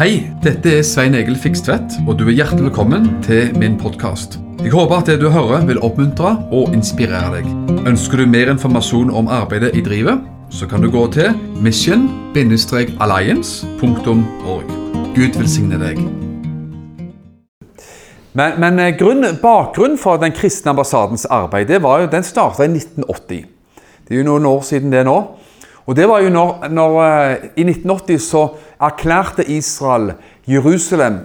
Hei, dette er Svein Egil Fikstvedt, og du er hjertelig velkommen til min podkast. Jeg håper at det du hører vil oppmuntre og inspirere deg. Ønsker du mer informasjon om arbeidet i drivet, så kan du gå til mission-alliance.org. Gud velsigne deg. Men, men eh, grunn, bakgrunnen for Den kristne ambassadens arbeid det var jo, den starta i 1980. Det er jo noen år siden det nå. Og det var jo når, når eh, I 1980 så erklærte Israel Jerusalem,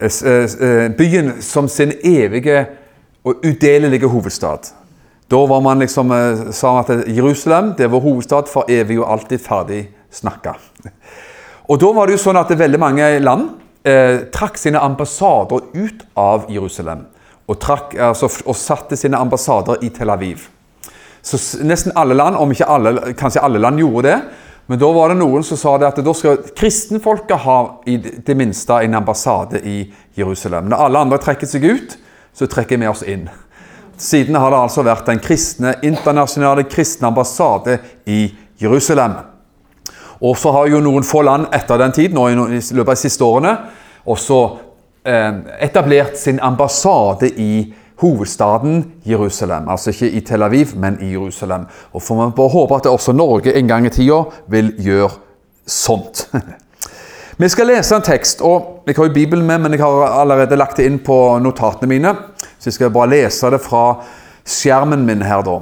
eh, byen, som sin evige og udelelige hovedstad. Da var man liksom, sa man at Jerusalem det var hovedstad for evig og alltid ferdig snakka. Og da var det jo sånn at veldig mange land eh, trakk sine ambassader ut av Jerusalem. Og, trakk, altså, og satte sine ambassader i Tel Aviv. Så nesten alle land, om ikke alle, kanskje alle land gjorde det. Men da var det noen som sa det at da skal kristenfolket ha i det minste en ambassade i Jerusalem. Når alle andre trekker seg ut, så trekker vi oss inn. Siden har det altså vært den kristne, internasjonale kristne ambassade i Jerusalem. Og så har jo noen få land etter den tid, nå i løpet av de siste årene, også eh, etablert sin ambassade i hovedstaden Jerusalem. Altså ikke i Tel Aviv, men i Jerusalem. Og får man bare håpe at også Norge en gang i tida vil gjøre sånt. Vi skal lese en tekst, og Jeg har jo Bibelen med, men jeg har allerede lagt det inn på notatene mine. Så jeg skal bare lese det fra skjermen min her, da.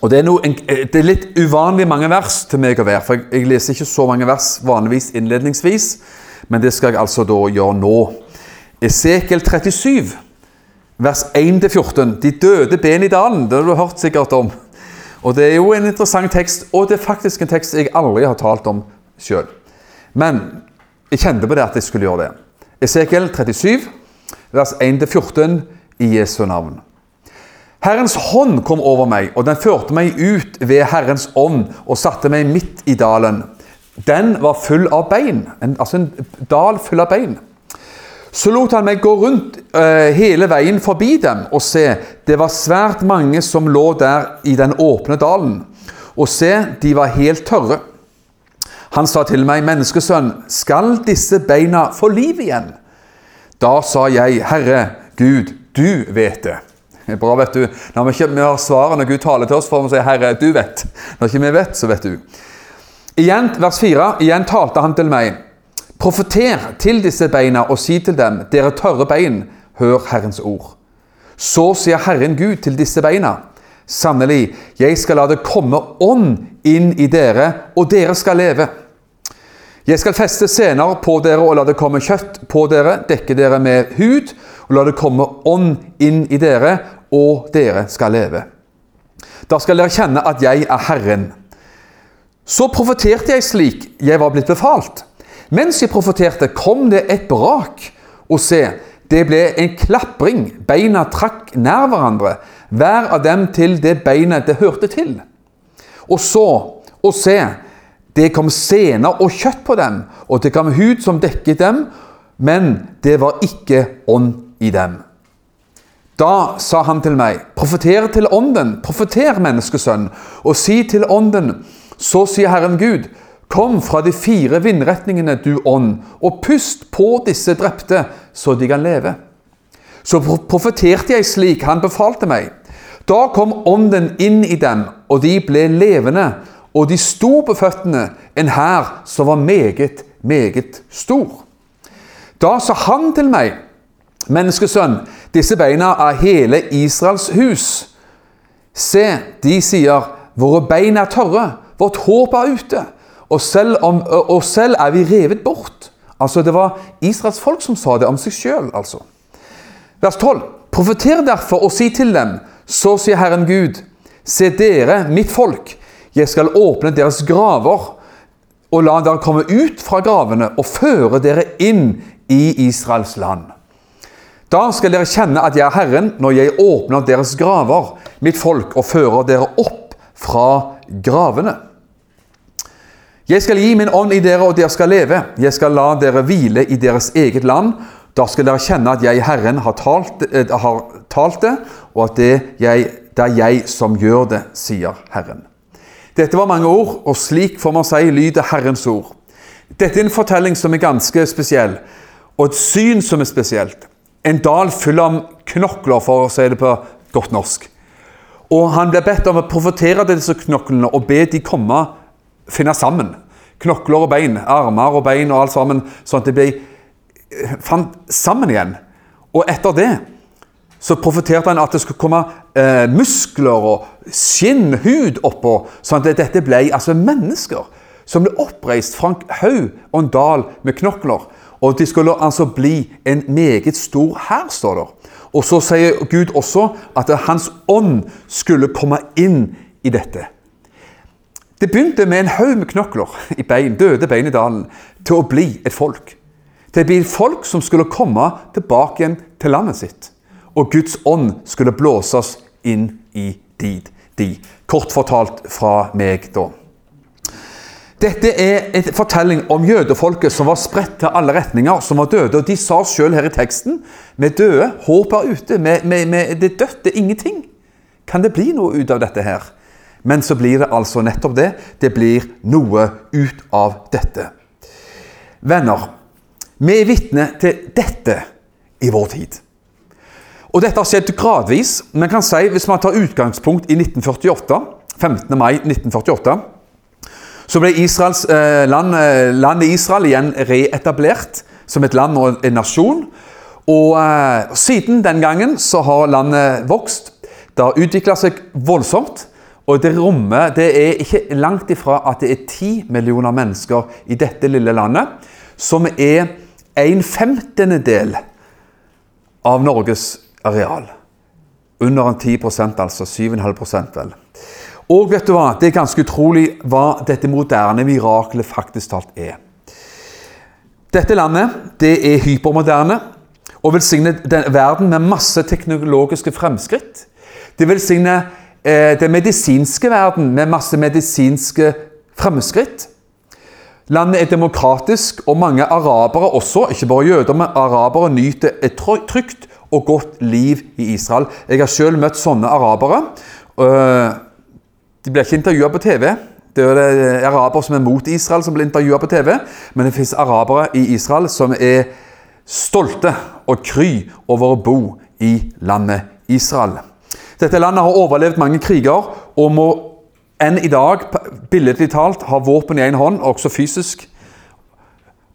Og det er, noe, det er, litt uvanlig mange vers til meg å være, for jeg leser ikke så mange vers vanligvis innledningsvis. Men det skal jeg altså da gjøre nå. Esekel 37, vers 1-14. De døde ben i dalen. Det har du hørt sikkert om. Og Det er jo en interessant tekst, og det er faktisk en tekst jeg aldri har talt om sjøl. Men jeg kjente på det at jeg skulle gjøre det. Esekiel 37, vers 1-14 i Jesu navn. Herrens hånd kom over meg, og den førte meg ut ved Herrens ånd og satte meg midt i dalen. Den var full av bein, en, altså en dal full av bein. Så lot han meg gå rundt uh, hele veien forbi dem, og se, det var svært mange som lå der i den åpne dalen. Og se, de var helt tørre. Han sa til meg, 'Menneskesønn, skal disse beina få liv igjen?' Da sa jeg, 'Herre Gud, du vet det.' Bra, vet du. Når vi ikke har svaret når Gud taler til oss, får vi si 'Herre, du vet'. Når ikke vi vet, så vet du. Igjen, vers 4. Igjen talte han til meg. Profeter til disse beina og si til dem, dere tørre bein, hør Herrens ord. Så sier Herren Gud til disse beina. Sannelig, jeg skal la det komme ånd inn i dere, og dere skal leve. Jeg skal feste sener på dere og la det komme kjøtt på dere, dekke dere med hud, og la det komme ånd inn i dere, og dere skal leve. Da skal dere kjenne at jeg er Herren. Så profeterte jeg slik jeg var blitt befalt. Mens jeg profeterte, kom det et brak, og se, det ble en klapring. Beina trakk nær hverandre, hver av dem til det beinet det hørte til. Og så, og se, det kom sener og kjøtt på dem, og det kom hud som dekket dem, men det var ikke ånd i dem. Da sa han til meg, profeter til ånden, profeter, menneskesønn, og si til ånden, så sier Herren Gud, kom fra de fire vindretningene, du ånd, og pust på disse drepte, så de kan leve. Så profeterte jeg slik han befalte meg. Da kom ånden inn i dem, og de ble levende, og de sto på føttene, en hær som var meget, meget stor. Da sa han til meg, menneskesønn, disse beina er hele Israels hus. Se, de sier, våre bein er tørre, vårt håp er ute, og selv, om, og selv er vi revet bort. Altså, Det var Israels folk som sa det om seg sjøl, altså. Vers 12. Profeter derfor og si til dem, så sier Herren Gud, se dere, mitt folk, jeg skal åpne deres graver og la dere komme ut fra gravene og føre dere inn i Israels land. Da skal dere kjenne at jeg er Herren når jeg åpner deres graver, mitt folk, og fører dere opp fra gravene. Jeg skal gi min ånd i dere, og dere skal leve. Jeg skal la dere hvile i deres eget land. Da skal dere kjenne at jeg, Herren, har talt, eh, har talt det, og at det, jeg, det er jeg som gjør det, sier Herren. Dette var mange ord, og slik får man si lyder Herrens ord. Dette er en fortelling som er ganske spesiell, og et syn som er spesielt. En dal full av knokler, for å si det på godt norsk. Og han ble bedt om å profetere til disse knoklene og be de komme finne sammen. Knokler og bein, armer og bein og alt sammen, sånn at de ble, eh, fant sammen igjen. Og etter det så profeterte han at det skulle komme eh, muskler og skinn, hud oppå, sånn at dette ble altså mennesker som ble oppreist fra en haug og en dal med knokler. Og de skulle altså bli en meget stor hær, står det. Og så sier Gud også at Hans ånd skulle komme inn i dette. Det begynte med en haug med knokler i bein, døde bein i dalen, til å bli et folk. Til å bli et folk som skulle komme tilbake igjen til landet sitt og Guds ånd skulle blåses inn i dit, de. Kort fortalt fra meg, da. Dette er en fortelling om jødefolket som var spredt til alle retninger, som var døde. Og de sa sjøl her i teksten vi døde, håp er ute, vi, vi, vi, det dødt, ingenting. Kan det bli noe ut av dette her? Men så blir det altså nettopp det. Det blir noe ut av dette. Venner, vi er vitne til dette i vår tid. Og dette har skjedd gradvis. men kan si, Hvis man tar utgangspunkt i 1948, 15. mai 1948, så ble Israels, eh, land, eh, landet Israel igjen reetablert som et land og en nasjon. Og eh, siden den gangen så har landet vokst. Det har utvikla seg voldsomt. Og det rommet Det er ikke langt ifra at det er ti millioner mennesker i dette lille landet, som er en femtendedel av Norges areal. Under en 10% altså 7,5% vel. Og vet du hva? Det er ganske utrolig hva dette moderne miraklet faktisk talt er. Dette landet det er hypermoderne og velsigner verden med masse teknologiske fremskritt. Det velsigner den medisinske verden med masse medisinske fremskritt. Landet er demokratisk, og mange arabere også, ikke bare jøder, men arabere nyter et trygt og godt liv i Israel. Jeg har selv møtt sånne arabere. Øh, de blir ikke intervjua på TV. Det er arabere som er mot Israel, som blir intervjua på TV. Men det fins arabere i Israel som er stolte og kry over å bo i landet Israel. Dette landet har overlevd mange kriger og må enn i dag, billedlig talt, ha våpen i én hånd, også fysisk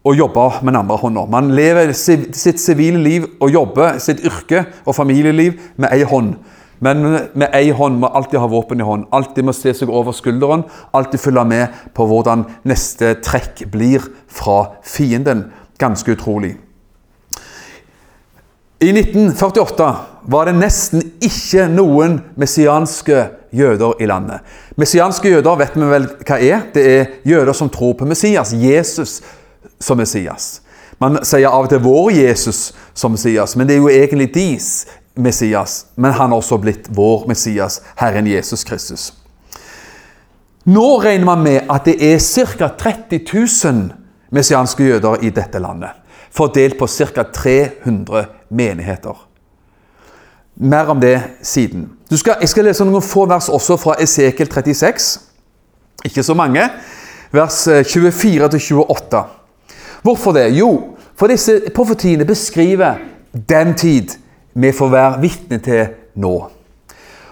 og jobbe med den andre hånda. Man lever sitt sivile liv og jobber sitt yrke og familieliv med ei hånd. Men med ei hånd må alltid ha våpen i hånd. Alltid må se seg over skulderen. Alltid følge med på hvordan neste trekk blir fra fienden. Ganske utrolig. I 1948 var det nesten ikke noen messianske jøder i landet. Messianske jøder vet vi vel hva er. Det er jøder som tror på Messias, Jesus, som Messias. Man sier av og til 'vår Jesus' som Messias, men det er jo egentlig deres Messias. Men han har også blitt vår Messias, Herren Jesus Kristus. Nå regner man med at det er ca. 30 000 messianske jøder i dette landet. Fordelt på ca. 300 menigheter. Mer om det siden. Skal, jeg skal lese noen få vers også fra Esekel 36. Ikke så mange. Vers 24 eh, 28. Hvorfor det? Jo, for disse profetiene beskriver den tid vi får være vitne til nå.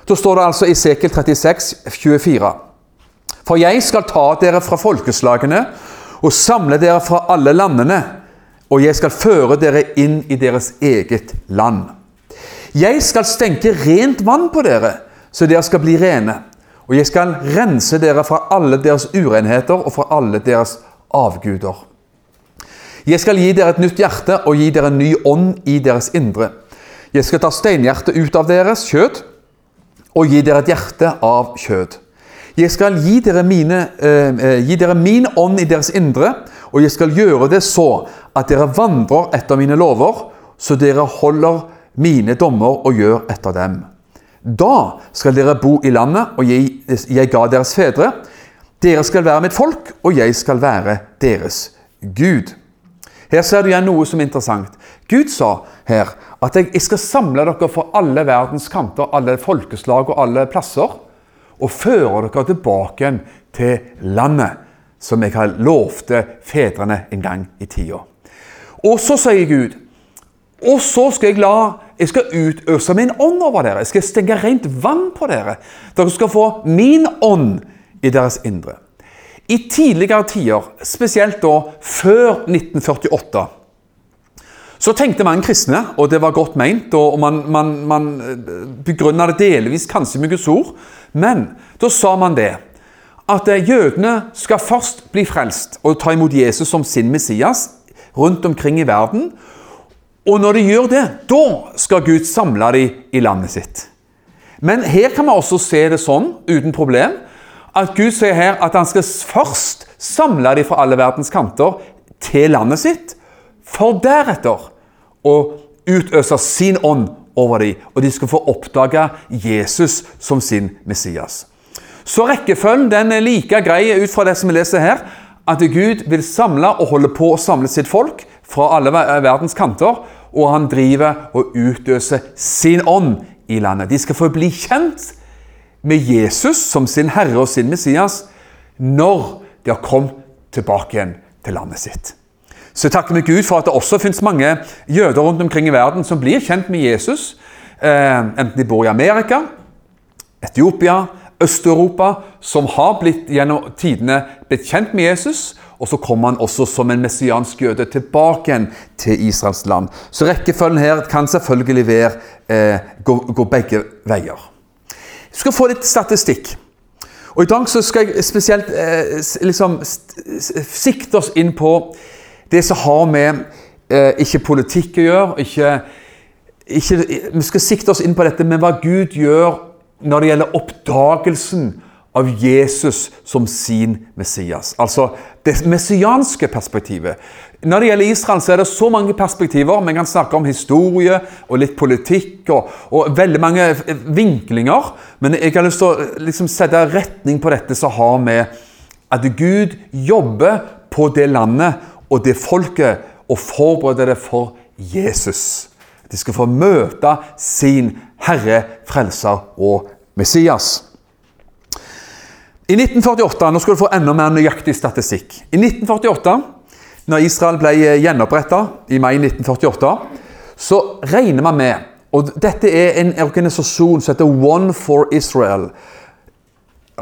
Da står det altså i Sekel 36, 24. For jeg skal ta dere fra folkeslagene og samle dere fra alle landene, og jeg skal føre dere inn i deres eget land. Jeg skal stenke rent vann på dere, så dere skal bli rene. Og jeg skal rense dere fra alle deres urenheter og fra alle deres avguder. Jeg skal gi dere et nytt hjerte og gi dere en ny ånd i deres indre. Jeg skal ta steinhjertet ut av deres kjød og gi dere et hjerte av kjød. Jeg skal gi dere, mine, eh, eh, gi dere min ånd i deres indre, og jeg skal gjøre det så at dere vandrer etter mine lover, så dere holder mine dommer og gjør etter dem. Da skal dere bo i landet, og jeg, jeg ga deres fedre. Dere skal være mitt folk, og jeg skal være deres Gud. Her ser du igjen noe som er interessant. Gud sa her at jeg skal samle dere fra alle verdens kanter, alle folkeslag og alle plasser, og føre dere tilbake til landet som jeg har lovte fedrene en gang i tida. Og så sier Gud Og så skal jeg la jeg skal utøse min ånd over dere. Jeg skal stenge rent vann på dere. Dere skal få min ånd i deres indre. I tidligere tider, spesielt da før 1948, så tenkte mange kristne, og det var godt meint, og man, man, man begrunna det delvis kanskje med Guds ord, men da sa man det at jødene skal først bli frelst og ta imot Jesus som sin Messias rundt omkring i verden. Og når de gjør det, da skal Gud samle dem i landet sitt. Men her kan vi også se det sånn, uten problem, at Gud sier her at han skal først samle dem fra alle verdens kanter til landet sitt, for deretter å utøse sin ånd over dem, og de skal få oppdage Jesus som sin Messias. Så rekkefølgen den er like grei ut fra det som vi leser her, at Gud vil samle og holde på å samle sitt folk fra alle verdens kanter, og han driver og utøser sin ånd i landet. De skal få bli kjent med Jesus som sin herre og sin Messias når de har kommet tilbake igjen til landet sitt. Så jeg takker meg Gud for at det også finnes mange jøder rundt omkring i verden som blir kjent med Jesus, eh, enten de bor i Amerika, Etiopia, Øst-Europa, som har blitt gjennom tidene blitt kjent med Jesus, og så kommer han også som en messiansk jøde tilbake til Israels land. Så rekkefølgen her kan selvfølgelig være, eh, gå, gå, begge veier. Vi skal få litt statistikk. Og I dag skal jeg spesielt eh, liksom, sikte oss inn på det som har med eh, ikke politikk å gjøre. Ikke, ikke, vi skal sikte oss inn på dette med hva Gud gjør når det gjelder oppdagelsen av Jesus som sin Messias. Altså det messianske perspektivet. Når det gjelder Israel, så er det så mange perspektiver. Vi kan snakke om historie og litt politikk og, og veldig mange vinklinger. Men jeg har lyst til å liksom, sette retning på dette som har med at Gud jobber på det landet og det folket og forbereder det for Jesus. De skal få møte sin Herre, Frelser og Messias. I 1948, Nå skal du få enda mer nøyaktig statistikk. I 1948, når Israel ble gjenoppretta i mai 1948, så regner man med og Dette er en organisasjon som heter One for Israel.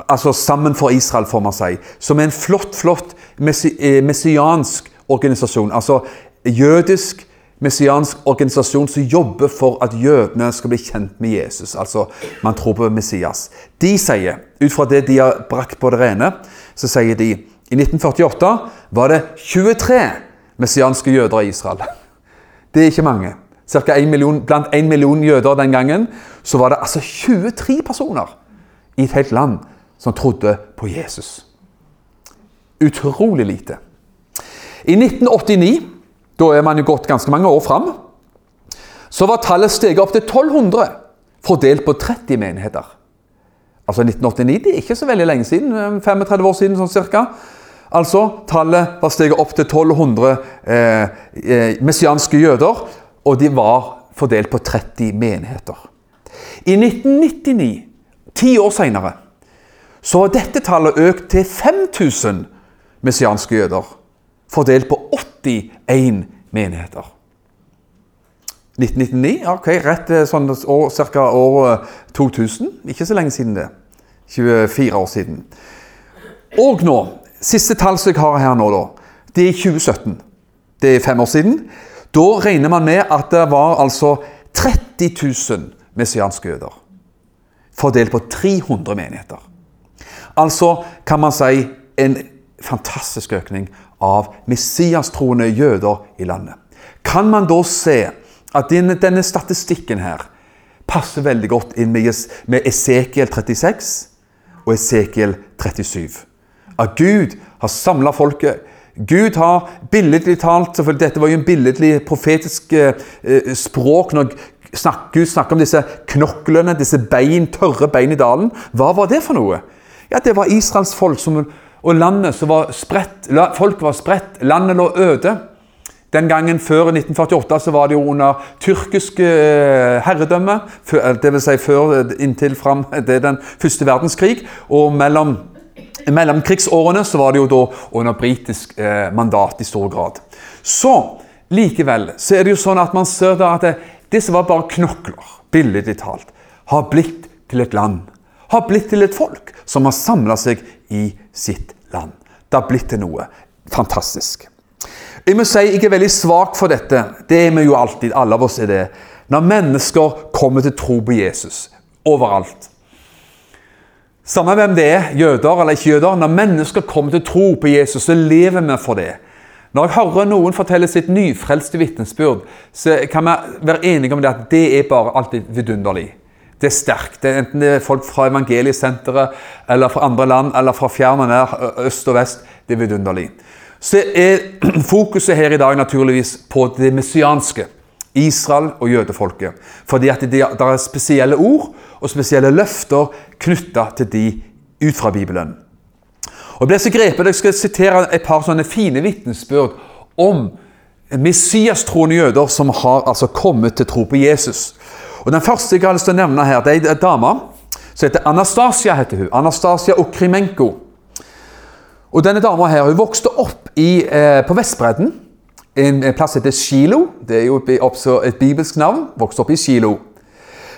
Altså Sammen for Israel, får man si. Som er en flott, flott messi messiansk organisasjon. Altså jødisk messiansk organisasjon som jobber for at jødene skal bli kjent med Jesus. Altså, man tror på Messias. De sier, ut fra det de har brakt på det rene, så sier de i 1948 var det 23 messianske jøder i Israel. Det er ikke mange. 1 million, blant én million jøder den gangen så var det altså 23 personer i et helt land som trodde på Jesus. Utrolig lite. I 1989 da er man jo gått ganske mange år fram. Så var tallet steget opp til 1200, fordelt på 30 menigheter. Altså 1989 det er ikke så veldig lenge siden, 35 år siden sånn cirka. Altså, tallet var steget opp til 1200 eh, eh, messianske jøder, og de var fordelt på 30 menigheter. I 1999, ti år senere, så var dette tallet økt til 5000 messianske jøder, fordelt på 81 menigheter. 1999, ok, rett sånn år, ca. år 2000. Ikke så lenge siden det. 24 år siden. Og nå, siste tall som jeg har her nå, da, det er 2017. Det er fem år siden. Da regner man med at det var altså 30 000 messianske jøder. Fordelt på 300 menigheter. Altså kan man si en fantastisk økning av messiastroende jøder i landet. Kan man da se at denne, statistikken her passer veldig godt inn med, med Esekiel 36 og Esekiel 37? At Gud har samla folket. Gud har billedlig talt selvfølgelig Dette var jo en billedlig profetisk eh, eh språk når Gud snakker om disse knoklene, disse bein, tørre bein i dalen. Hva var det for noe? Ja, Det var Israels folk som og landet som var spredt, folk var spredt, landet lå øde. Den gangen før 1948 så var det jo under tyrkisk eh, herredømme. Dvs. Si før, eh, inntil fram er den første verdenskrig. Og mellom mellom krigsårene så var det jo da under britisk eh, mandat i stor grad. Så likevel så er det jo sånn at man ser da at det, det som var bare knokler, billedlig talt, har blitt til et land. Har blitt til et folk som har samla seg i sitt land. Det har blitt til noe fantastisk. Jeg må si jeg er veldig svak for dette. Det er vi jo alltid. Alle av oss er det. Når mennesker kommer til tro på Jesus overalt. Samme hvem det er, jøder eller ikke jøder, når mennesker kommer til tro på Jesus, så lever vi for det. Når jeg hører noen fortelle sitt nyfrelste vitnesbyrd, så kan vi være enige om det at det er bare alltid vidunderlig. Det er sterkt. Er enten det er folk fra Evangeliesenteret, eller fra andre land, eller fra fjern og nær, øst og vest. Det er vidunderlig. Så er fokuset her i dag naturligvis på det messianske. Israel og jødefolket. Fordi at det, er spesielle ord og spesielle løfter knytta til de ut fra Bibelen. Og Jeg ble så grepet jeg skal sitere et par sånne fine vitnesbyrd om messiastroende jøder som har altså kommet til tro på Jesus. Og Den første jeg har lyst til å nevne her, det er en dame som heter Anastasia. heter hun. Anastasia Okrimenko. Og Denne dama her, hun vokste opp i, eh, på Vestbredden en plass heter Shilo. Det er jo et bibelsk navn. Vokste opp i Shilo.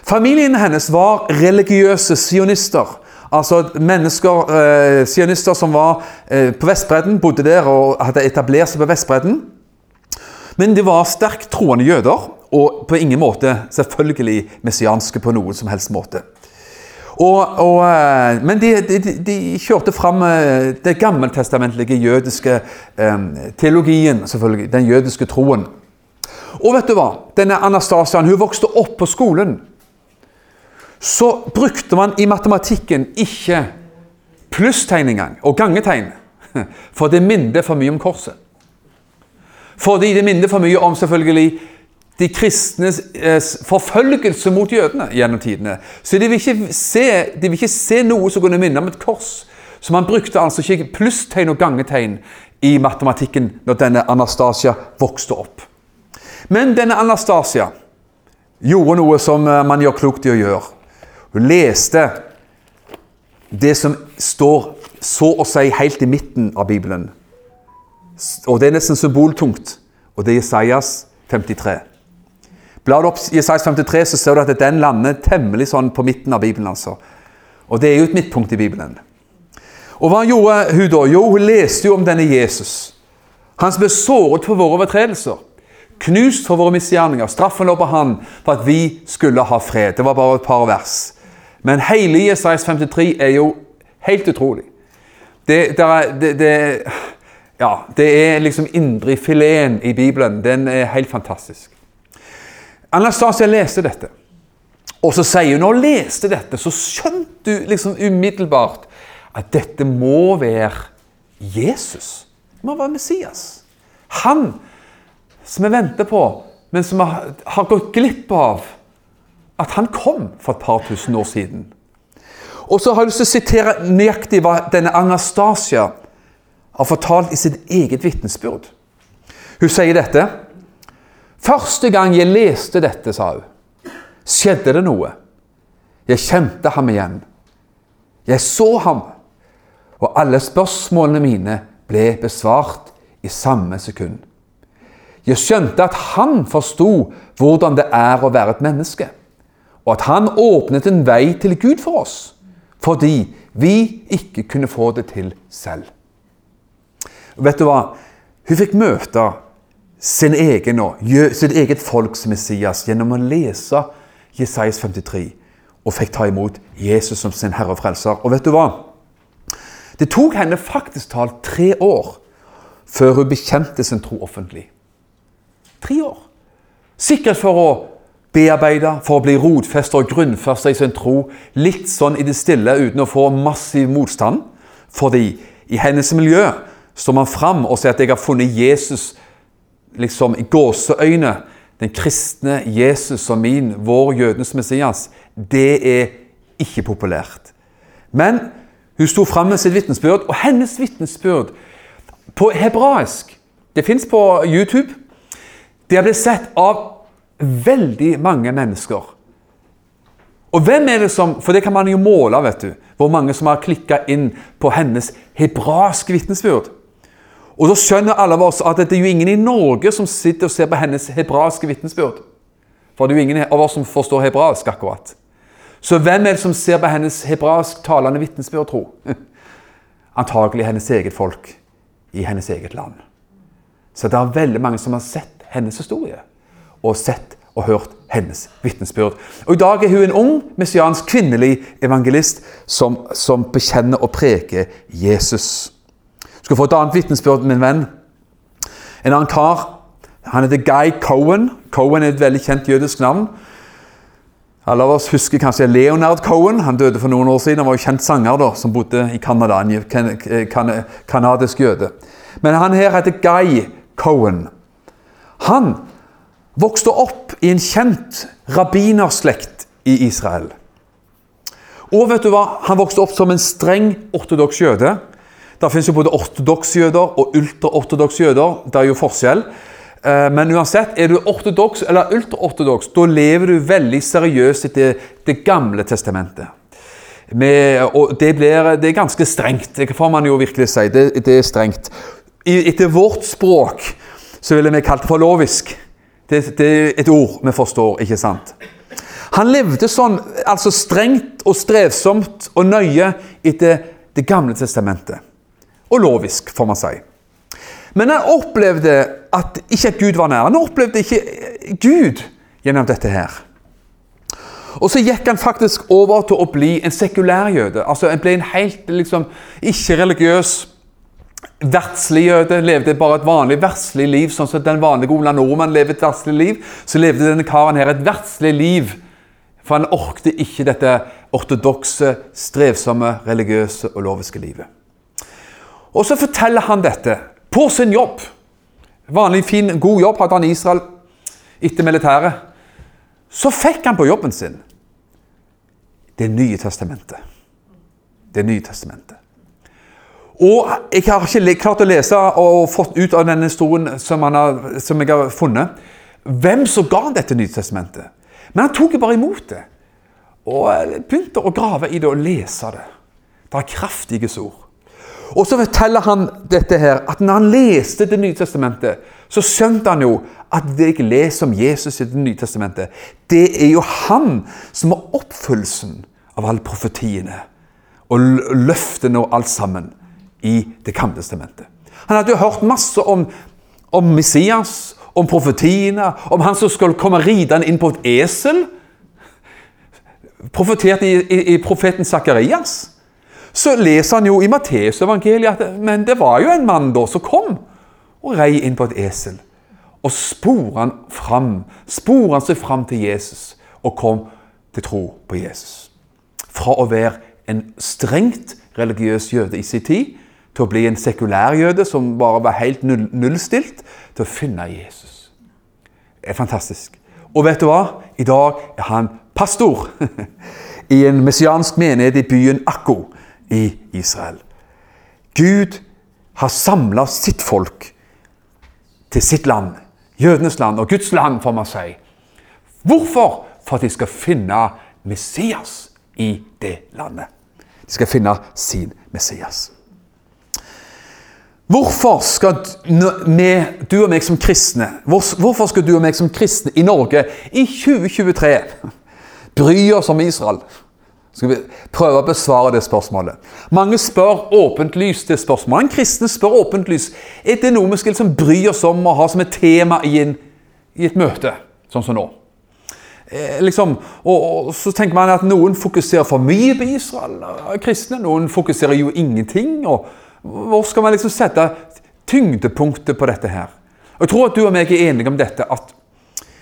Familien hennes var religiøse sionister. Altså mennesker, eh, sionister som var eh, på Vestbredden, bodde der og hadde etablert seg på Vestbredden. Men de var sterkt troende jøder, og på ingen måte selvfølgelig messianske på noen som helst måte. Og, og, eh, men de, de, de, kjørte fram den det gammeltestamentlige jødiske eh, teologien, selvfølgelig. Den jødiske troen. Og vet du hva? Denne Anastasian hun vokste opp på skolen. Så brukte man i matematikken ikke plusstegn engang, og gangetegn. For det minner for mye om korset. Fordi det minner for mye om selvfølgelig de kristnes eh, forfølgelse mot jødene gjennom tidene. Så de vil, ikke se, de vil ikke se noe som kunne minne om et kors. Så man brukte altså ikke plusstegn og gangetegn i matematikken når denne Anastasia vokste opp. Men denne Anastasia gjorde noe som eh, man gjør klokt i å gjøre. Hun leste det som står så å si helt i midten av Bibelen. Og Det er nesten symboltungt. Og det er Isaias 53. Blar du opp i Isaias 53, så ser du at den lander temmelig sånn på midten av Bibelen. altså. Og det er jo et midtpunkt i Bibelen. Og hva gjorde hun da? Jo, hun leste jo om denne Jesus. Han som ble såret for våre overtredelser. Knust for våre misgjerninger. Straffen lå på han for at vi skulle ha fred. Det var bare et par vers. Men hele Isaias 53 er jo helt utrolig. Det, det, det, ja, det er liksom indrefileten i Bibelen. Den er helt fantastisk. Anastasia leste dette. Og så sier hun når hun leste dette, så skjønte hun liksom umiddelbart at dette må være Jesus. Det må være Messias. Han som vi venter på, men som vi har gått glipp av at han kom for et par tusen år siden. Og så har jeg lyst til å sitere nøyaktig hva denne Anastasia har fortalt i sitt eget vitnesbyrd. Hun sier dette. Første gang jeg leste dette, sa hun, skjedde det noe. Jeg kjente ham igjen. Jeg så ham, og alle spørsmålene mine ble besvart i samme sekund. Jeg skjønte at han forsto hvordan det er å være et menneske, og at han åpnet en vei til Gud for oss, fordi vi ikke kunne få det til selv. vet du hva? Hun fikk møte sin egen og sitt eget folks Messias gjennom å lese Jesajas 53 og fikk ta imot Jesus som sin herre og frelser. Og vet du hva? Det tok henne faktisk talt tre år før hun bekjente sin tro offentlig. Tre år. Sikkert for å bearbeide, for å bli rotfesta og grunnfesta i sin tro. Litt sånn i det stille uten å få massiv motstand. Fordi i hennes miljø står man fram og sier at 'jeg har funnet Jesus' liksom i gåseøyne den kristne Jesus som min, vår jødenes Messias, det er ikke populært. Men hun sto fram med sitt vitnesbyrd, og hennes vitnesbyrd på hebraisk Det fins på YouTube. Det har blitt sett av veldig mange mennesker. Og hvem er det som For det kan man jo måle, vet du. Hvor mange som har klikka inn på hennes hebraiske vitnesbyrd. Og da skjønner alle av oss at det er jo ingen i Norge som sitter og ser på hennes hebraiske vitnesbyrd. For det er jo ingen av oss som forstår hebraisk akkurat. Så hvem er det som ser på hennes hebraisk talende vitnesbyrd, tro? Antagelig hennes eget folk i hennes eget land. Så det er veldig mange som har sett hennes historie, og sett og hørt hennes vitnesbyrd. Og I dag er hun en ung, messiansk kvinnelig evangelist som, som bekjenner og preker Jesus. Du skal få et annet vitnesbyrd, min venn. En annen kar. Han heter Guy Cohen. Cohen er et veldig kjent jødisk navn. Alle av oss husker kanskje Leonard Cohen. Han døde for noen år siden. Han var jo kjent sanger da, som bodde i Canada. En kanadisk jøde. Men han her heter Guy Cohen. Han vokste opp i en kjent rabbinerslekt i Israel. Og vet du hva? Han vokste opp som en streng ortodoks jøde. Det finnes jo både ortodokse jøder og ultraortodokse jøder. Det er jo forskjell. Eh, men uansett, er du ortodoks eller ultraortodoks, da lever du veldig seriøst etter Det gamle testamentet. Med, og det, blir, det er ganske strengt. Det får man jo virkelig si. Det, det er strengt. etter vårt språk så ville vi kalt det for lovisk. Det, det, er et ord vi forstår, ikke sant? Han levde sånn, altså strengt og strevsomt og nøye etter Det gamle testamentet. Og lovisk, får man si. Men han opplevde at ikke at Gud var nær. Han opplevde ikke Gud gjennom dette her. Og så gikk han faktisk over til å bli en sekulær jøde. Altså, Han ble en helt liksom, ikke-religiøs verdslig jøde, levde bare et vanlig verdslig liv, sånn som den vanlige Ola Nordmann lever et verdslig liv, så levde denne karen her et verdslig liv. For han orkte ikke dette ortodokse, strevsomme, religiøse og loviske livet. Og så forteller han dette på sin jobb. Vanlig, fin, god jobb hadde han i Israel etter militæret. Så fikk han på jobben sin Det nye testamentet. Det nye testamentet. Og jeg har ikke klart å lese og fått ut av denne historien som, har, som jeg har funnet, hvem som ga han dette Nytestamentet. Men han tok bare imot det. Og begynte å grave i det og lese det. Det er kraftige ord. Og så forteller han dette her, at når han leste Det nye testamentet, så skjønte han jo at det jeg leser om Jesus i Det nye testamentet, det er jo han som er oppfyllelsen av alle profetiene og løftene og alt sammen i Det gamle testamentet. Han hadde jo hørt masse om, om Messias, om profetiene, om han som skulle komme ridende inn på et esel. Profetert i, i, i profeten Sakarias. Så leser han jo i Matteusevangeliet at men det var jo en mann da som kom og rei inn på et esel. Og sporer han fram, sporer han seg fram til Jesus og kom til tro på Jesus. Fra å være en strengt religiøs jøde i sin tid til å bli en sekulær jøde som bare var helt null, nullstilt, til å finne Jesus. Det er fantastisk. Og vet du hva? I dag er han pastor i en messiansk menighet i byen Akko i Israel. Gud har samla sitt folk til sitt land, jødenes land og Guds land, får man si. Hvorfor? For at de skal finne Messias i det landet. De skal finne sin Messias. Hvorfor skal du og meg som kristne, hvorfor skal du og meg som kristne i Norge i 2023 bry oss om Israel? Skal vi prøve å besvare det spørsmålet? Mange spør åpent lys det spørsmålet. En kristne spør åpent lys. Er det noe vi skal liksom bry oss om å ha som et tema i, en, i et møte, sånn som nå? Eh, liksom, og, og, Så tenker man at noen fokuserer for mye på Israel, kristne. Noen fokuserer jo ingenting. og hvor skal man liksom sette tyngdepunktet på dette her? Og Jeg tror at du og meg er enige om dette, at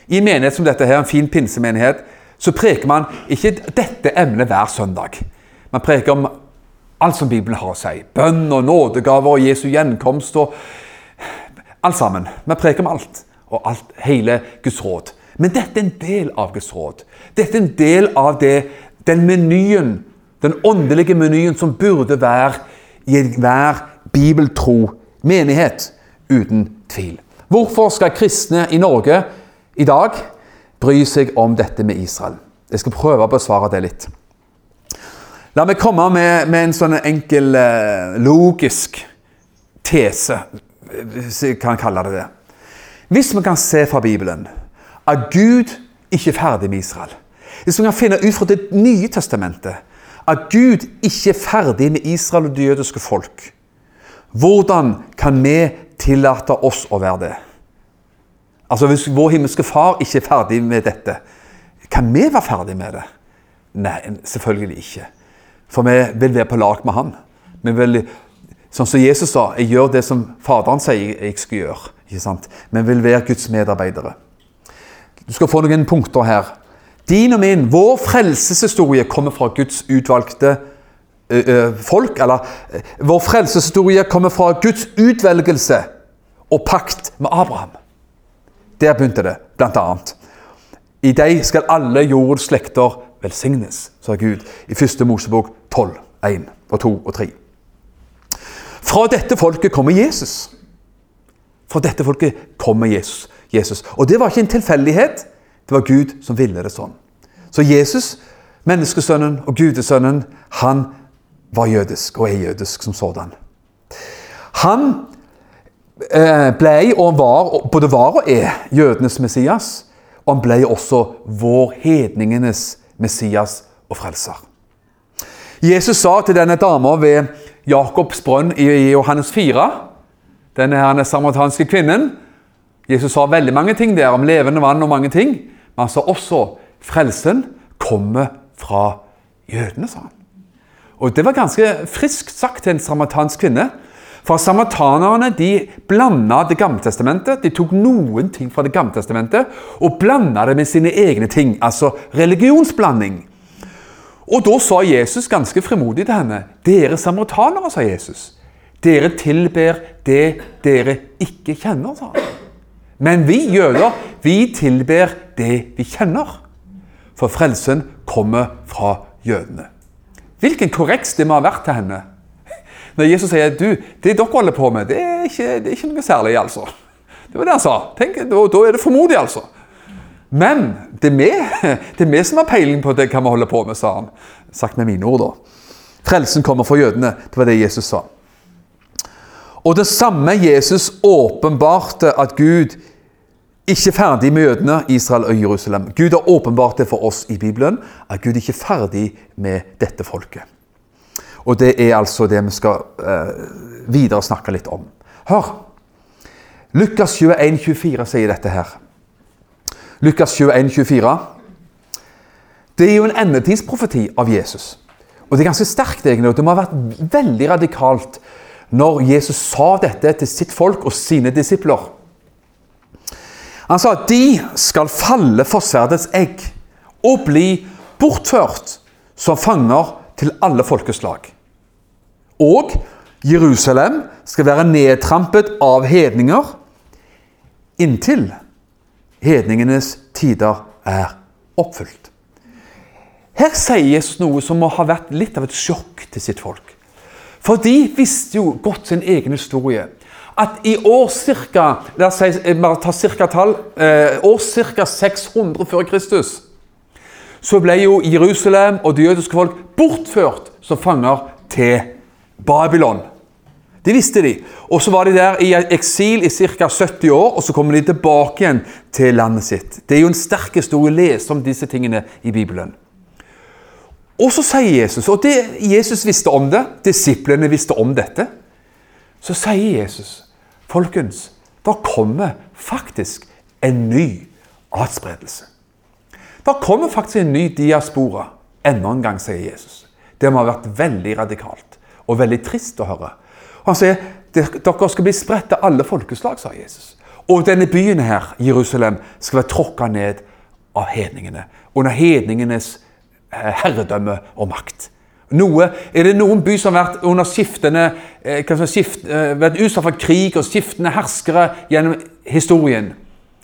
i en menighet som dette her, en fin pinsemenighet, så preker man ikke dette emnet hver søndag. Man preker om alt som Bibelen har å si. Bønn og nådegaver og Jesu gjenkomst og alt sammen. Man preker om alt. Og alt, hele Guds råd. Men dette er en del av Guds råd. Dette er en del av det, den menyen, den åndelige menyen som burde være i enhver bibeltro menighet, uten tvil. Hvorfor skal kristne i Norge i dag bry seg om dette med Israel? Jeg skal prøve å besvare det litt. La meg komme med, med en sånn enkel, eh, logisk tese, hvis jeg kan kalle det det. Hvis vi kan se fra Bibelen at Gud ikke er ferdig med Israel Hvis vi kan finne ut fra Det nye testamentet at Gud ikke er ferdig med Israel og det jødiske folk, hvordan kan vi tillate oss å være det? Altså Hvis vår himmelske far ikke er ferdig med dette, kan vi være ferdig med det? Nei, selvfølgelig ikke. For vi vil være på lag med han. Vi vil, sånn som Jesus sa, jeg gjør det som Faderen sier jeg skal gjøre. ikke sant? Vi vil være Guds medarbeidere. Du skal få noen punkter her. Din og min, vår frelseshistorie kommer fra Guds utvalgte ø, ø, folk. Eller vår frelseshistorie kommer fra Guds utvelgelse og pakt med Abraham. Der begynte det, blant annet. I deg skal alle jordens slekter velsignes, sa Gud i 1. Mosebok 12, 1 og 2 og 3. Fra dette folket kommer Jesus. Fra dette folket kommer Jesus. Jesus. Og det var ikke en tilfeldighet. Det var Gud som ville det sånn. Så Jesus, menneskesønnen og gudesønnen, han var jødisk og er jødisk som sådan. Han eh, ble og var, både var og er jødenes Messias. Og han blei også vår hedningenes Messias og frelser. Jesus sa til denne dama ved Jakobs brønn i Johannes 4, denne her samaritanske kvinnen Jesus sa veldig mange ting der om levende vann og mange ting, men han sa også frelsen kommer fra jødene, sa han. Og Det var ganske friskt sagt til en samaritansk kvinne. For samaritanerne de blanda Det gamle testamentet. De tok noen ting fra Det gamle testamentet og blanda det med sine egne ting. Altså religionsblanding. Og da sa Jesus ganske frimodig til henne Dere samaritanere, sa Jesus. Dere tilber det dere ikke kjenner, sa han. Men vi jøder, vi tilber det vi kjenner. For frelsen kommer fra jødene. Hvilken korreks det må ha vært til henne. Når Jesus sier du, det dere holder på med, det er ikke, det er ikke noe særlig. altså. Det var det han sa. Tenk, da, da er det formodig, altså. Men det er, vi, som har peiling på det, hva vi holder på med, sa han. Sagt med mine ord, da. Frelsen kommer fra jødene. Det var det Jesus sa. Og det samme Jesus åpenbarte at Gud ikke er ferdig med jødene, Israel og Jerusalem. Gud har åpenbart det for oss i Bibelen, at Gud ikke er ferdig med dette folket. Og det er altså det vi skal eh, videre snakke litt om. Hør! Lukas 21, 24 sier dette her. Lukas 21, 24. Det er jo en endetidsprofeti av Jesus. Og det er ganske sterkt, egentlig, og det må ha vært veldig radikalt når Jesus sa dette til sitt folk og sine disipler. Han sa at de skal falle for sverdets egg og bli bortført som fanger til alle folkeslag. Og Jerusalem skal være nedtrampet av hedninger inntil hedningenes tider er oppfylt. Her Jesus noe som må ha vært litt av et sjokk til sitt folk. For de visste jo godt sin egen historie. At i år ca. La oss bare ta cirka tall, eh, år ca. 600 før Kristus så ble jo Jerusalem og det jødiske folk bortført som fanger til Babylon. Det visste de. Og så var de der i eksil i ca. 70 år, og så kommer de tilbake igjen til landet sitt. Det er jo en sterk historie å lese om disse tingene i Bibelen. Og så sier Jesus, og det, Jesus visste om det, disiplene visste om dette, så sier Jesus Folkens, det kommer faktisk en ny atspredelse. Det kommer faktisk en ny diaspora enda en gang, sier Jesus. Det må ha vært veldig radikalt og veldig trist å høre. Han sier dere skal bli spredt til alle folkeslag, sa Jesus. Og denne byen her, Jerusalem, skal være tråkka ned av hedningene. Under hedningenes eh, herredømme og makt. Noe, er det noen by som har vært under skiftende, eh, skift, eh, vært utsatt for krig og skiftende herskere gjennom historien,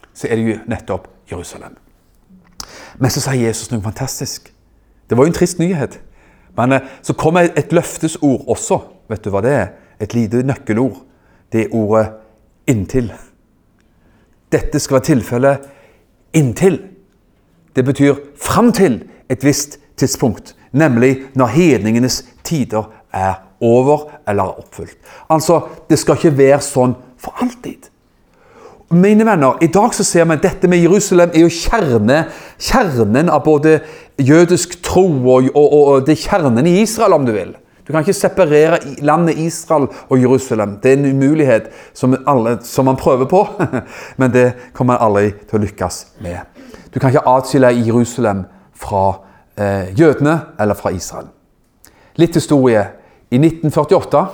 så er det jo nettopp Jerusalem. Men så sier Jesus noe fantastisk. Det var jo en trist nyhet. Men eh, så kommer et løftesord også. Vet du hva det er? Et lite nøkkelord. Det er ordet 'inntil'. Dette skal være tilfellet inntil. Det betyr fram til et visst tidspunkt, nemlig når hedningenes tider er over eller er oppfylt. Altså, det skal ikke være sånn for alltid. Mine venner, I dag så ser vi at dette med Jerusalem er jo kjerne, kjernen av både jødisk tro og, og, og det er kjernen i Israel, om du vil. Du kan ikke separere landet Israel og Jerusalem. Det er en umulighet som, alle, som man prøver på, men det kommer man aldri til å lykkes med. Du kan ikke atskille Jerusalem fra eh, jødene eller fra Israel. Litt historie. I 1948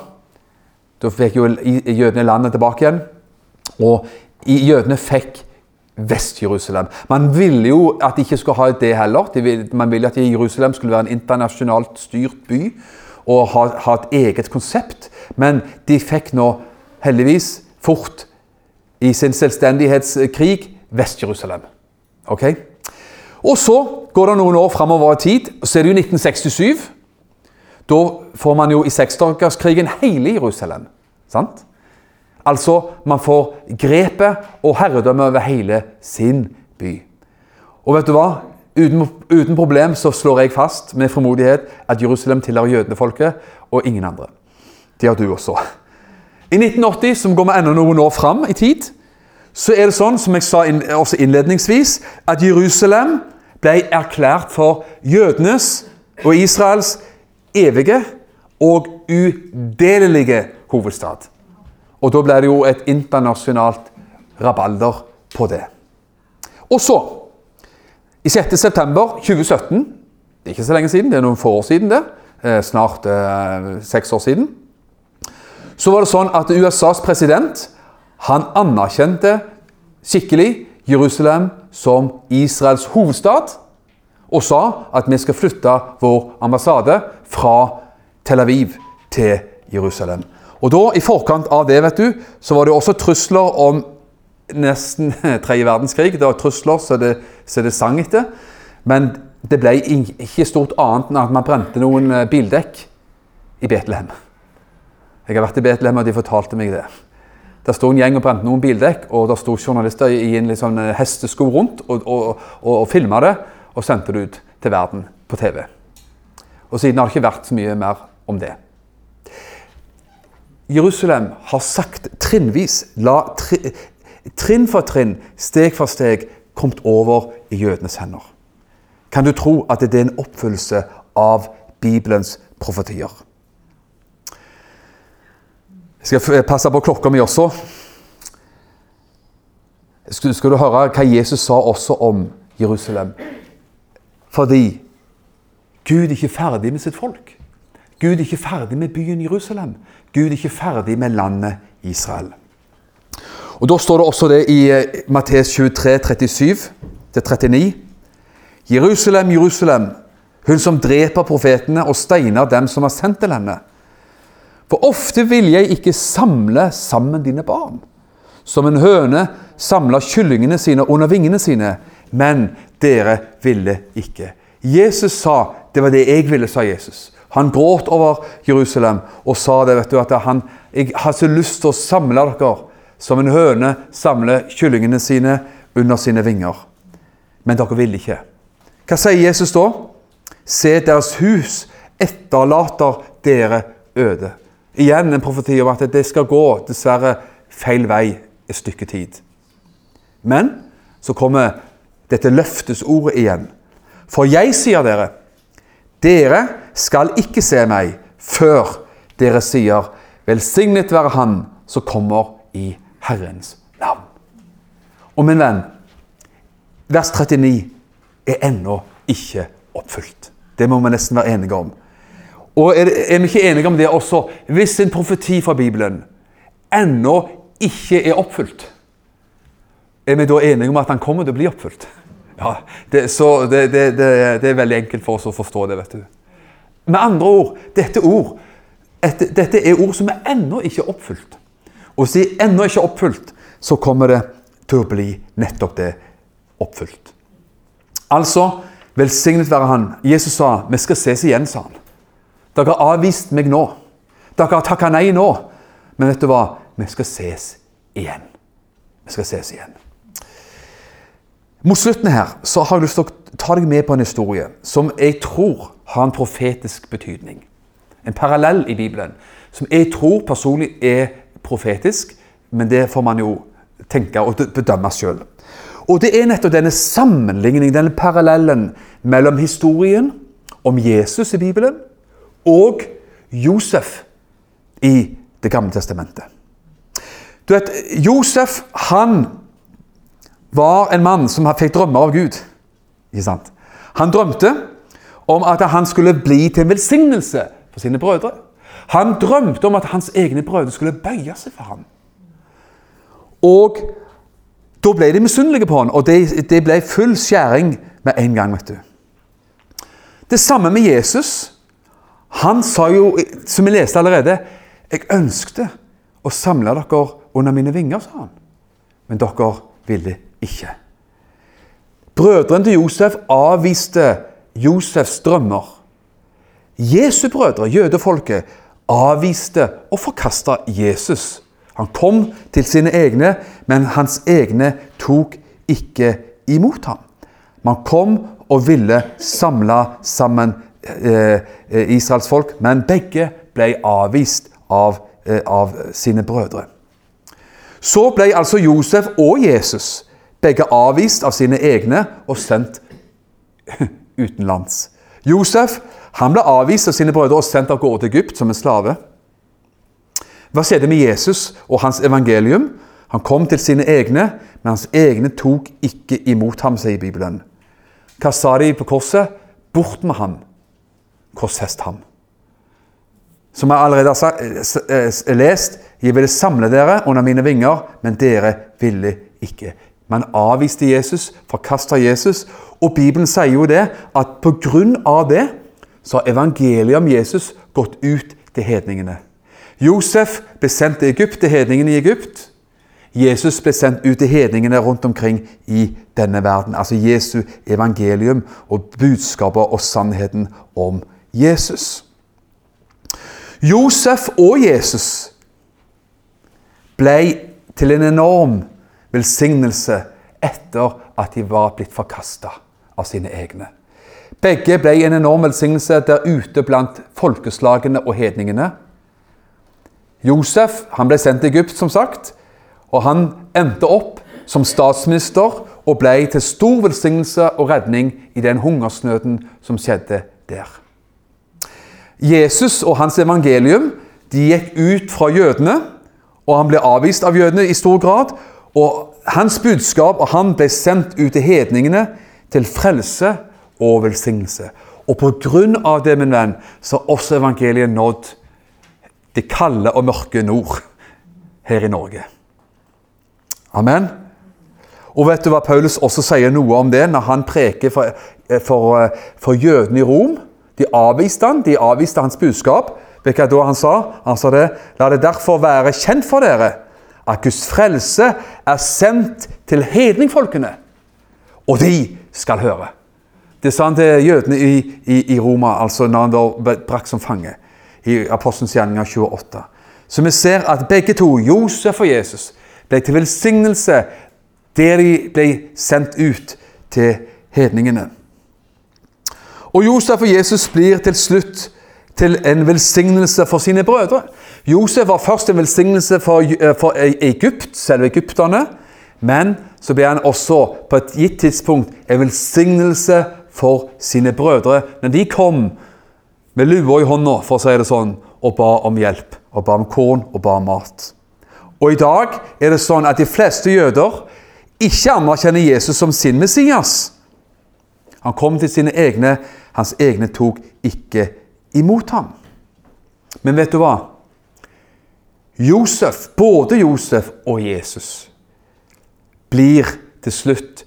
da fikk jo jødene landet tilbake igjen. Og jødene fikk Vest-Jerusalem. Man ville jo at de ikke skulle ha det heller. Man ville at Jerusalem skulle være en internasjonalt styrt by og ha, ha et eget konsept. Men de fikk nå heldigvis fort i sin selvstendighetskrig Vest-Jerusalem. Ok? Og så går det noen år framover i tid, og så er det jo 1967. Da får man jo i seksdagerskrigen hele Jerusalem. Sant? Altså, man får grepet og herredømme over hele sin by. Og vet du hva? Uten, uten, problem så slår jeg fast med frimodighet at Jerusalem tilhører jødefolket og ingen andre. Det har du også. I 1980, som går vi enda noen år fram i tid, så er det sånn, som jeg sa også innledningsvis, at Jerusalem ble erklært for jødenes og Israels evige og udelelige hovedstad. Og da ble det jo et internasjonalt rabalder på det. Og så i 6. september 2017 Det er ikke så lenge siden, det er noen få år siden, det. Eh, snart eh, seks år siden. Så var det sånn at USAs president han anerkjente skikkelig Jerusalem som Israels hovedstad. Og sa at vi skal flytte vår ambassade fra Tel Aviv til Jerusalem. Og da, I forkant av det vet du, så var det også trusler om nesten tredje verdenskrig. Det var trusler så det, så det sang etter. Men det ble ikke stort annet enn at man brente noen eh, bildekk i Betlehem. Jeg har vært i Betlehem, og de fortalte meg det. Der sto en gjeng og brente noen bildekk, og der sto journalister i en eh, hestesko rundt og, og, og, og filma det og sendte det ut til verden på TV. Og siden har det ikke vært så mye mer om det. Jerusalem har sagt trinnvis la tri, trinn for trinn, steg for steg, kommet over i jødenes hender. Kan du tro at det er en oppfyllelse av Bibelens profetier? Jeg skal passe på klokka mi også. Skal, skal du høre hva Jesus sa også om Jerusalem? Fordi Gud er ikke ferdig med sitt folk. Gud er ikke ferdig med byen Jerusalem. Gud er ikke ferdig med landet Israel. Og Da står det også det i Mattes Matteus 23, 37-39. Jerusalem, Jerusalem, hun som dreper profetene og steiner dem som har sendt til henne. For ofte vil jeg ikke samle sammen dine barn, som en høne samler kyllingene sine under vingene sine, men dere ville ikke. Jesus sa det var det jeg ville, sa Jesus. Han gråt over Jerusalem og sa det, vet du, at han, jeg har så lyst til å samle dere som en høne samler kyllingene sine under sine vinger. Men dere vil ikke. Hva sier Jesus da? Se, deres hus etterlater dere øde. Igjen en profeti om at det skal gå dessverre feil vei et stykke tid. Men så kommer dette løftesordet igjen. For jeg sier dere, dere skal ikke se meg før dere sier, velsignet være Han som kommer i Herrens navn. Og min venn, vers 39 er ennå ikke oppfylt. Det må vi nesten være enige om. Og er, er vi ikke enige om det også? Hvis en profeti fra Bibelen ennå ikke er oppfylt, er vi da enige om at han kommer til å bli oppfylt? Ja, det, det, det, det, er veldig enkelt for oss å forstå det, vet du. Med andre ord, dette, ord, dette er ord som er ennå ikke oppfylt. Og de ennå ikke oppfylt, så kommer det til å bli nettopp det oppfylt. Altså, velsignet være Han. Jesus sa, 'Vi skal ses igjen', sa han. Dere har avvist meg nå. Dere har takka nei nå. Men vet du hva? Vi skal ses igjen. Vi skal ses igjen. Mot slutten her så har jeg lyst til å ta deg med på en historie som jeg tror har en profetisk betydning. En parallell i Bibelen som jeg tror personlig er profetisk, men det får man jo tenke og bedømme sjøl. Og det er nettopp denne sammenligningen, denne parallellen mellom historien om Jesus i Bibelen og Josef i Det gamle testamentet. Du vet, Josef han var en mann som fikk drømmer av Gud. Han drømte om at han skulle bli til en velsignelse for sine brødre. Han drømte om at hans egne brødre skulle bøye seg for ham. Og da ble de misunnelige på ham, og det, det ble full skjæring med en gang. vet du. Det samme med Jesus. Han sa jo, som vi leste allerede, 'Jeg ønskte å samle dere under mine vinger', sa han. Men dere ville ikke. Brødrene til Josef avviste Josefs drømmer. Jesu brødre, jødefolket, avviste og forkasta Jesus. Han kom til sine egne, men hans egne tok ikke imot ham. Man kom og ville samle sammen eh, Israels folk, men begge ble avvist av, eh, av sine brødre. Så ble altså Josef og Jesus begge avvist av sine egne og sendt utenlands. Josef han ble avvist av sine brødre og sendt av gårde til Egypt som en slave. Hva skjedde med Jesus og hans evangelium? Han kom til sine egne, men hans egne tok ikke imot ham, sier Bibelen. Hva sa de på korset? Bort med ham. Korshest ham. Som jeg allerede har lest, jeg ville samle dere under mine vinger, men dere ville ikke. Man avviste Jesus, forkasta Jesus, og Bibelen sier jo det at av det så har evangeliet om Jesus gått ut til hedningene. Josef ble sendt til Egypt, til hedningene i Egypt. Jesus ble sendt ut til hedningene rundt omkring i denne verden. Altså Jesu evangelium og budskapet og sannheten om Jesus. Josef og Jesus ble til en enorm velsignelse etter at de var blitt forkasta av sine egne. Begge ble en enorm velsignelse der ute blant folkeslagene og hedningene. Josef han ble sendt til Egypt, som sagt, og han endte opp som statsminister og ble til stor velsignelse og redning i den hungersnøden som skjedde der. Jesus og hans evangelium de gikk ut fra jødene, og han ble avvist av jødene i stor grad. Og hans budskap og han ble sendt ut til hedningene til frelse og velsignelse. Og på grunn av det, min venn, så har også evangeliet nådd det kalde og mørke nord her i Norge. Amen. Og vet du hva Paulus også sier noe om det når han preker for, for, for jødene i Rom? De avviste han, de avviste hans budskap. Vet du hva han sa? Han sa det, La det derfor være kjent for dere at Guds frelse er sendt til hedningfolkene, og de skal høre. Det sa han til jødene i, i, i Roma, altså når han da ble brakt som fange. I Apostelens gjerninger 28. Så vi ser at begge to, Josef og Jesus, ble til velsignelse der de ble sendt ut til hedningene. Og Josef og Jesus blir til slutt til en velsignelse for sine brødre. Josef var først en velsignelse for, for Egypt, selve egypterne. Men så ble han også på et gitt tidspunkt en velsignelse for sine brødre når de kom med lua i hånda for å si det sånn, og ba om hjelp, og ba om korn og ba om mat. Og I dag er det sånn at de fleste jøder ikke anerkjenner Jesus som sin Messias. Han kom til sine egne, hans egne tok ikke imot ham. Men vet du hva? Josef, både Josef og Jesus, blir til slutt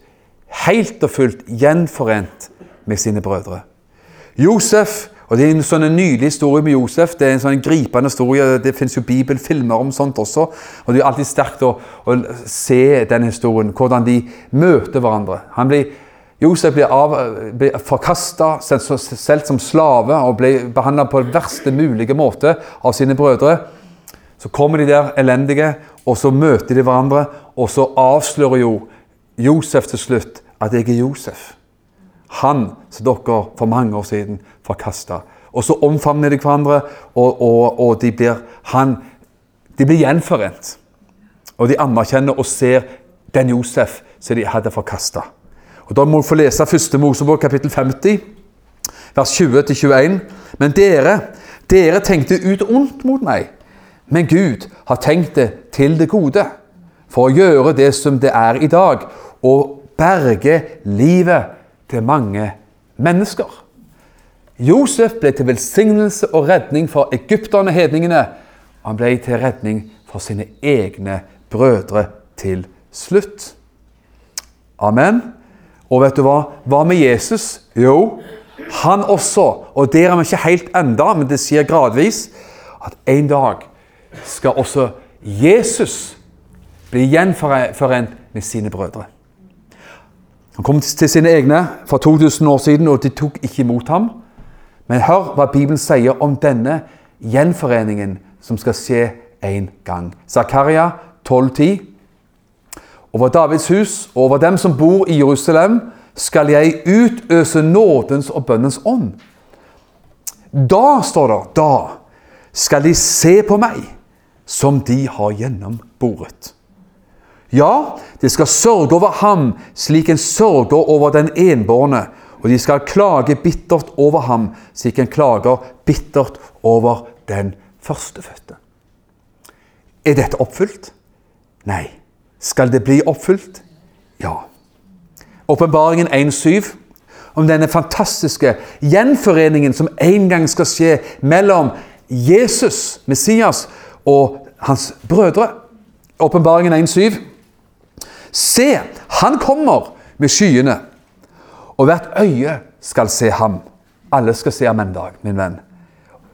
helt og fullt gjenforent med sine brødre. Josef og Det er en sånn nydelig historie med Josef. Det er en sånn gripende historie. Det fins bibelfilmer om sånt også. og Det er alltid sterkt å, å se den historien, hvordan de møter hverandre. Han blir, Josef blir, av, forkasta, selv som slave, og blir behandla på verste mulige måte av sine brødre. Så kommer de der elendige, og så møter de hverandre, og så avslører jo Josef til slutt at jeg er Josef. Han som dere for mange år siden forkasta. Og så omfavner de hverandre, og, og, og de, blir, han, de blir gjenforent. Og de anerkjenner og ser den Josef som de hadde forkasta. Da må du få lese 1. Mosebok kapittel 50, vers 20-21. Men dere, dere tenkte ut ondt mot meg. Men Gud har tenkt det til det gode, for å gjøre det som det er i dag, og berge livet til mange mennesker. Josef ble til velsignelse og redning for egypterne, hedningene. Og han ble til redning for sine egne brødre til slutt. Amen. Og vet du hva? Hva med Jesus? Jo, han også, og der er vi ikke helt enda, men det sier gradvis, at en dag skal også Jesus bli gjenforent med sine brødre. Han kom til sine egne for 2000 år siden, og de tok ikke imot ham. Men hør hva Bibelen sier om denne gjenforeningen som skal skje en gang. Zakaria 12,10. Over Davids hus og over dem som bor i Jerusalem, skal jeg utøse nådens og bønnens ånd. Da, står det, da skal de se på meg som de har gjennomboret. Ja, de skal sørge over ham slik en sørger over den enbårne, og de skal klage bittert over ham slik en klager bittert over den førstefødte. Er dette oppfylt? Nei. Skal det bli oppfylt? Ja. Åpenbaringen 1.7 om denne fantastiske gjenforeningen som en gang skal skje mellom Jesus, Messias, og hans brødre. Åpenbaringen 1.7. Se, han kommer med skyene, og hvert øye skal se ham. Alle skal se ham en dag, min venn.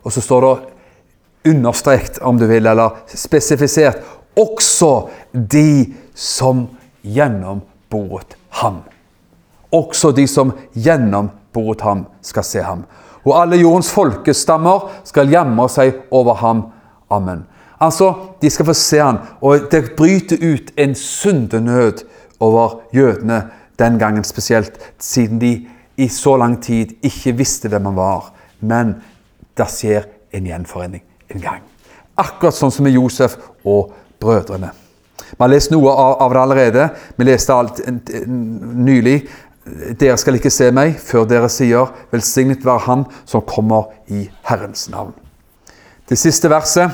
Og så står det understrekt, om du vil, eller spesifisert, også de som gjennomboret ham. Også de som gjennomboret ham, skal se ham. Og alle jordens folkestammer skal gjemme seg over ham. Amen. Altså, De skal få se ham, og det bryter ut en syndenød over jødene den gangen spesielt, siden de i så lang tid ikke visste hvem han var. Men det skjer en gjenforening en gang. Akkurat sånn som med Josef og brødrene. Vi har lest noe av det allerede. Vi leste alt nylig. Dere skal ikke se meg før dere sier 'Velsignet være Han som kommer i Herrens navn'. Det siste verset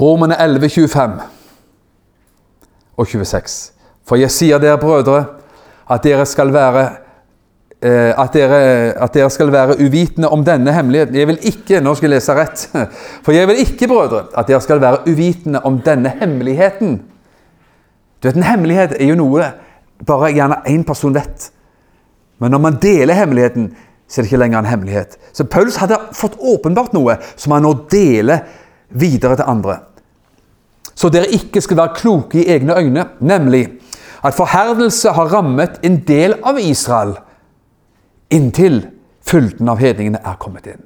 Romene 11, 25 og 26. For jeg sier dere, brødre, at dere skal være at dere, at dere, skal være uvitende om denne hemmeligheten. Jeg vil ikke nå skal jeg lese rett, for jeg vil ikke, brødre, at dere skal være uvitende om denne hemmeligheten. Du vet, En hemmelighet er jo noe bare gjerne én person vet. Men når man deler hemmeligheten, så er det ikke lenger en hemmelighet. Så Paulus hadde fått åpenbart noe som han nå deler videre til andre. Så dere ikke skal være kloke i egne øyne, nemlig at forherdelse har rammet en del av Israel inntil fylden av hedningene er kommet inn.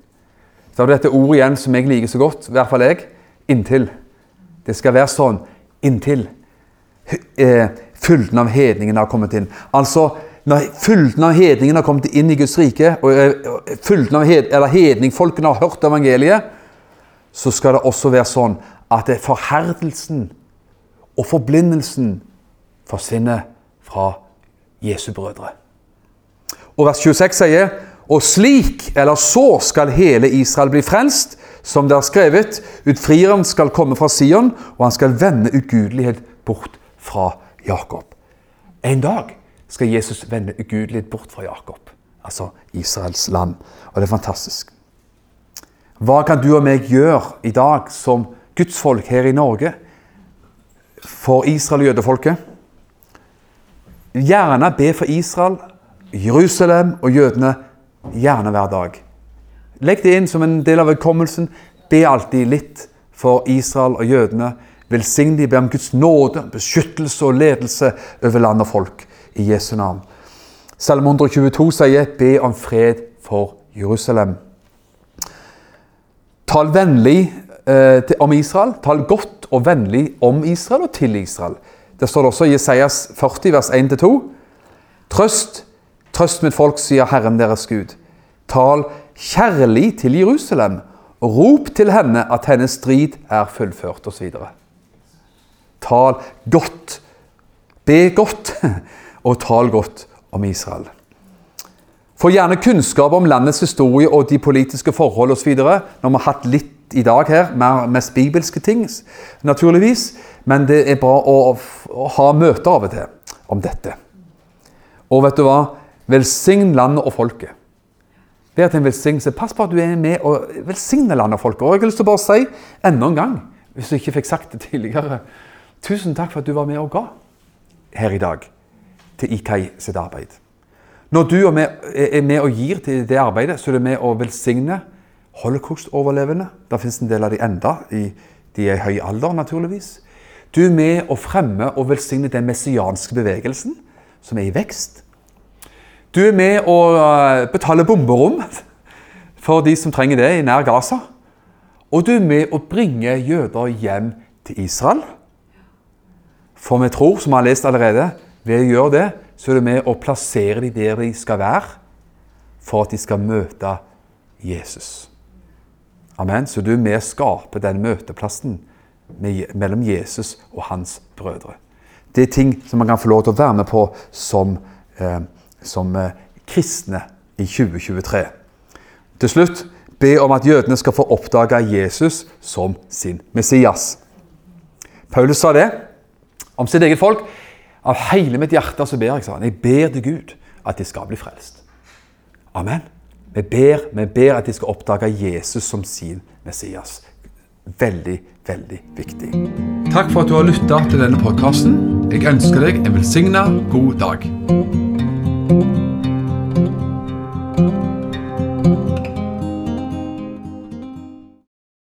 Så har du dette ordet igjen som jeg liker så godt, i hvert fall jeg. Inntil. Det skal være sånn inntil eh, fylden av hedningene har kommet inn. Altså, når fylden av hedningene har kommet inn i Guds rike, og eh, fylden av hed, eller hedningfolkene har hørt evangeliet, så skal det også være sånn at forherdelsen og forblindelsen forsvinner fra Jesu brødre. Og vers 26 sier og slik, eller så, skal hele Israel bli frelst, som det er skrevet. Utfrieren skal komme fra Sion, og han skal vende ugudelighet bort fra Jakob. En dag skal Jesus vende ugudelighet bort fra Jakob, altså Israels land. Og det er fantastisk. Hva kan du og meg gjøre i dag som gudsfolk her i Norge for Israel og jødefolket? Gjerne be for Israel, Jerusalem og jødene gjerne hver dag. Legg det inn som en del av velkommelsen. Be alltid litt for Israel og jødene. Velsign dem, be om Guds nåde, beskyttelse og ledelse over land og folk. I Jesu navn. Salme 122 sier 'Be om fred for Jerusalem'. Tal vennlig eh, om Israel. Tal godt og vennlig om Israel og til Israel. Det står det også i Jesajas 40, vers 1-2. Trøst, trøst mitt folk, sier Herren deres Gud. Tal kjærlig til Jerusalem, rop til henne at hennes strid er fullført, osv. Tal godt, be godt, og tal godt om Israel. Få gjerne kunnskap om landets historie og de politiske forhold osv. Når vi har hatt litt i dag her, mest bibelske ting, naturligvis. Men det er bra å ha møter av og til om dette. Og vet du hva? Velsign landet og folket. Vær til en velsignelse. Pass på at du er med og velsigner landet og folket. Og jeg har lyst bare si enda en gang, hvis du ikke fikk sagt det tidligere Tusen takk for at du var med og ga her i dag til IKI sitt arbeid. Når du er med og gir til det arbeidet, så er du med å velsigne holocaust-overlevende. Det fins en del av de enda. De er i høy alder, naturligvis. Du er med å fremme og velsigne den messianske bevegelsen, som er i vekst. Du er med å eh, betale bomberom for de som trenger det i nær Gaza. Og du er med å bringe jøder hjem til Israel. For vi tror, som vi har lest allerede, ved å gjøre det, så er du med å plassere dem der de skal være, for at de skal møte Jesus. Amen. Så du er med å skape den møteplassen mellom Jesus og hans brødre. Det er ting som man kan få lov til å være med på som, eh, som eh, kristne i 2023. Til slutt be om at jødene skal få oppdage Jesus som sin Messias. Paulus sa det om sitt eget folk. Av hele mitt hjerte så ber jeg, sa han. Jeg ber til Gud at de skal bli frelst. Amen. Vi ber, vi ber at de skal oppdage Jesus som sin Messias. Veldig, veldig viktig. Takk for at du har lytta til denne podkasten. Jeg ønsker deg en velsigna god dag. thank you.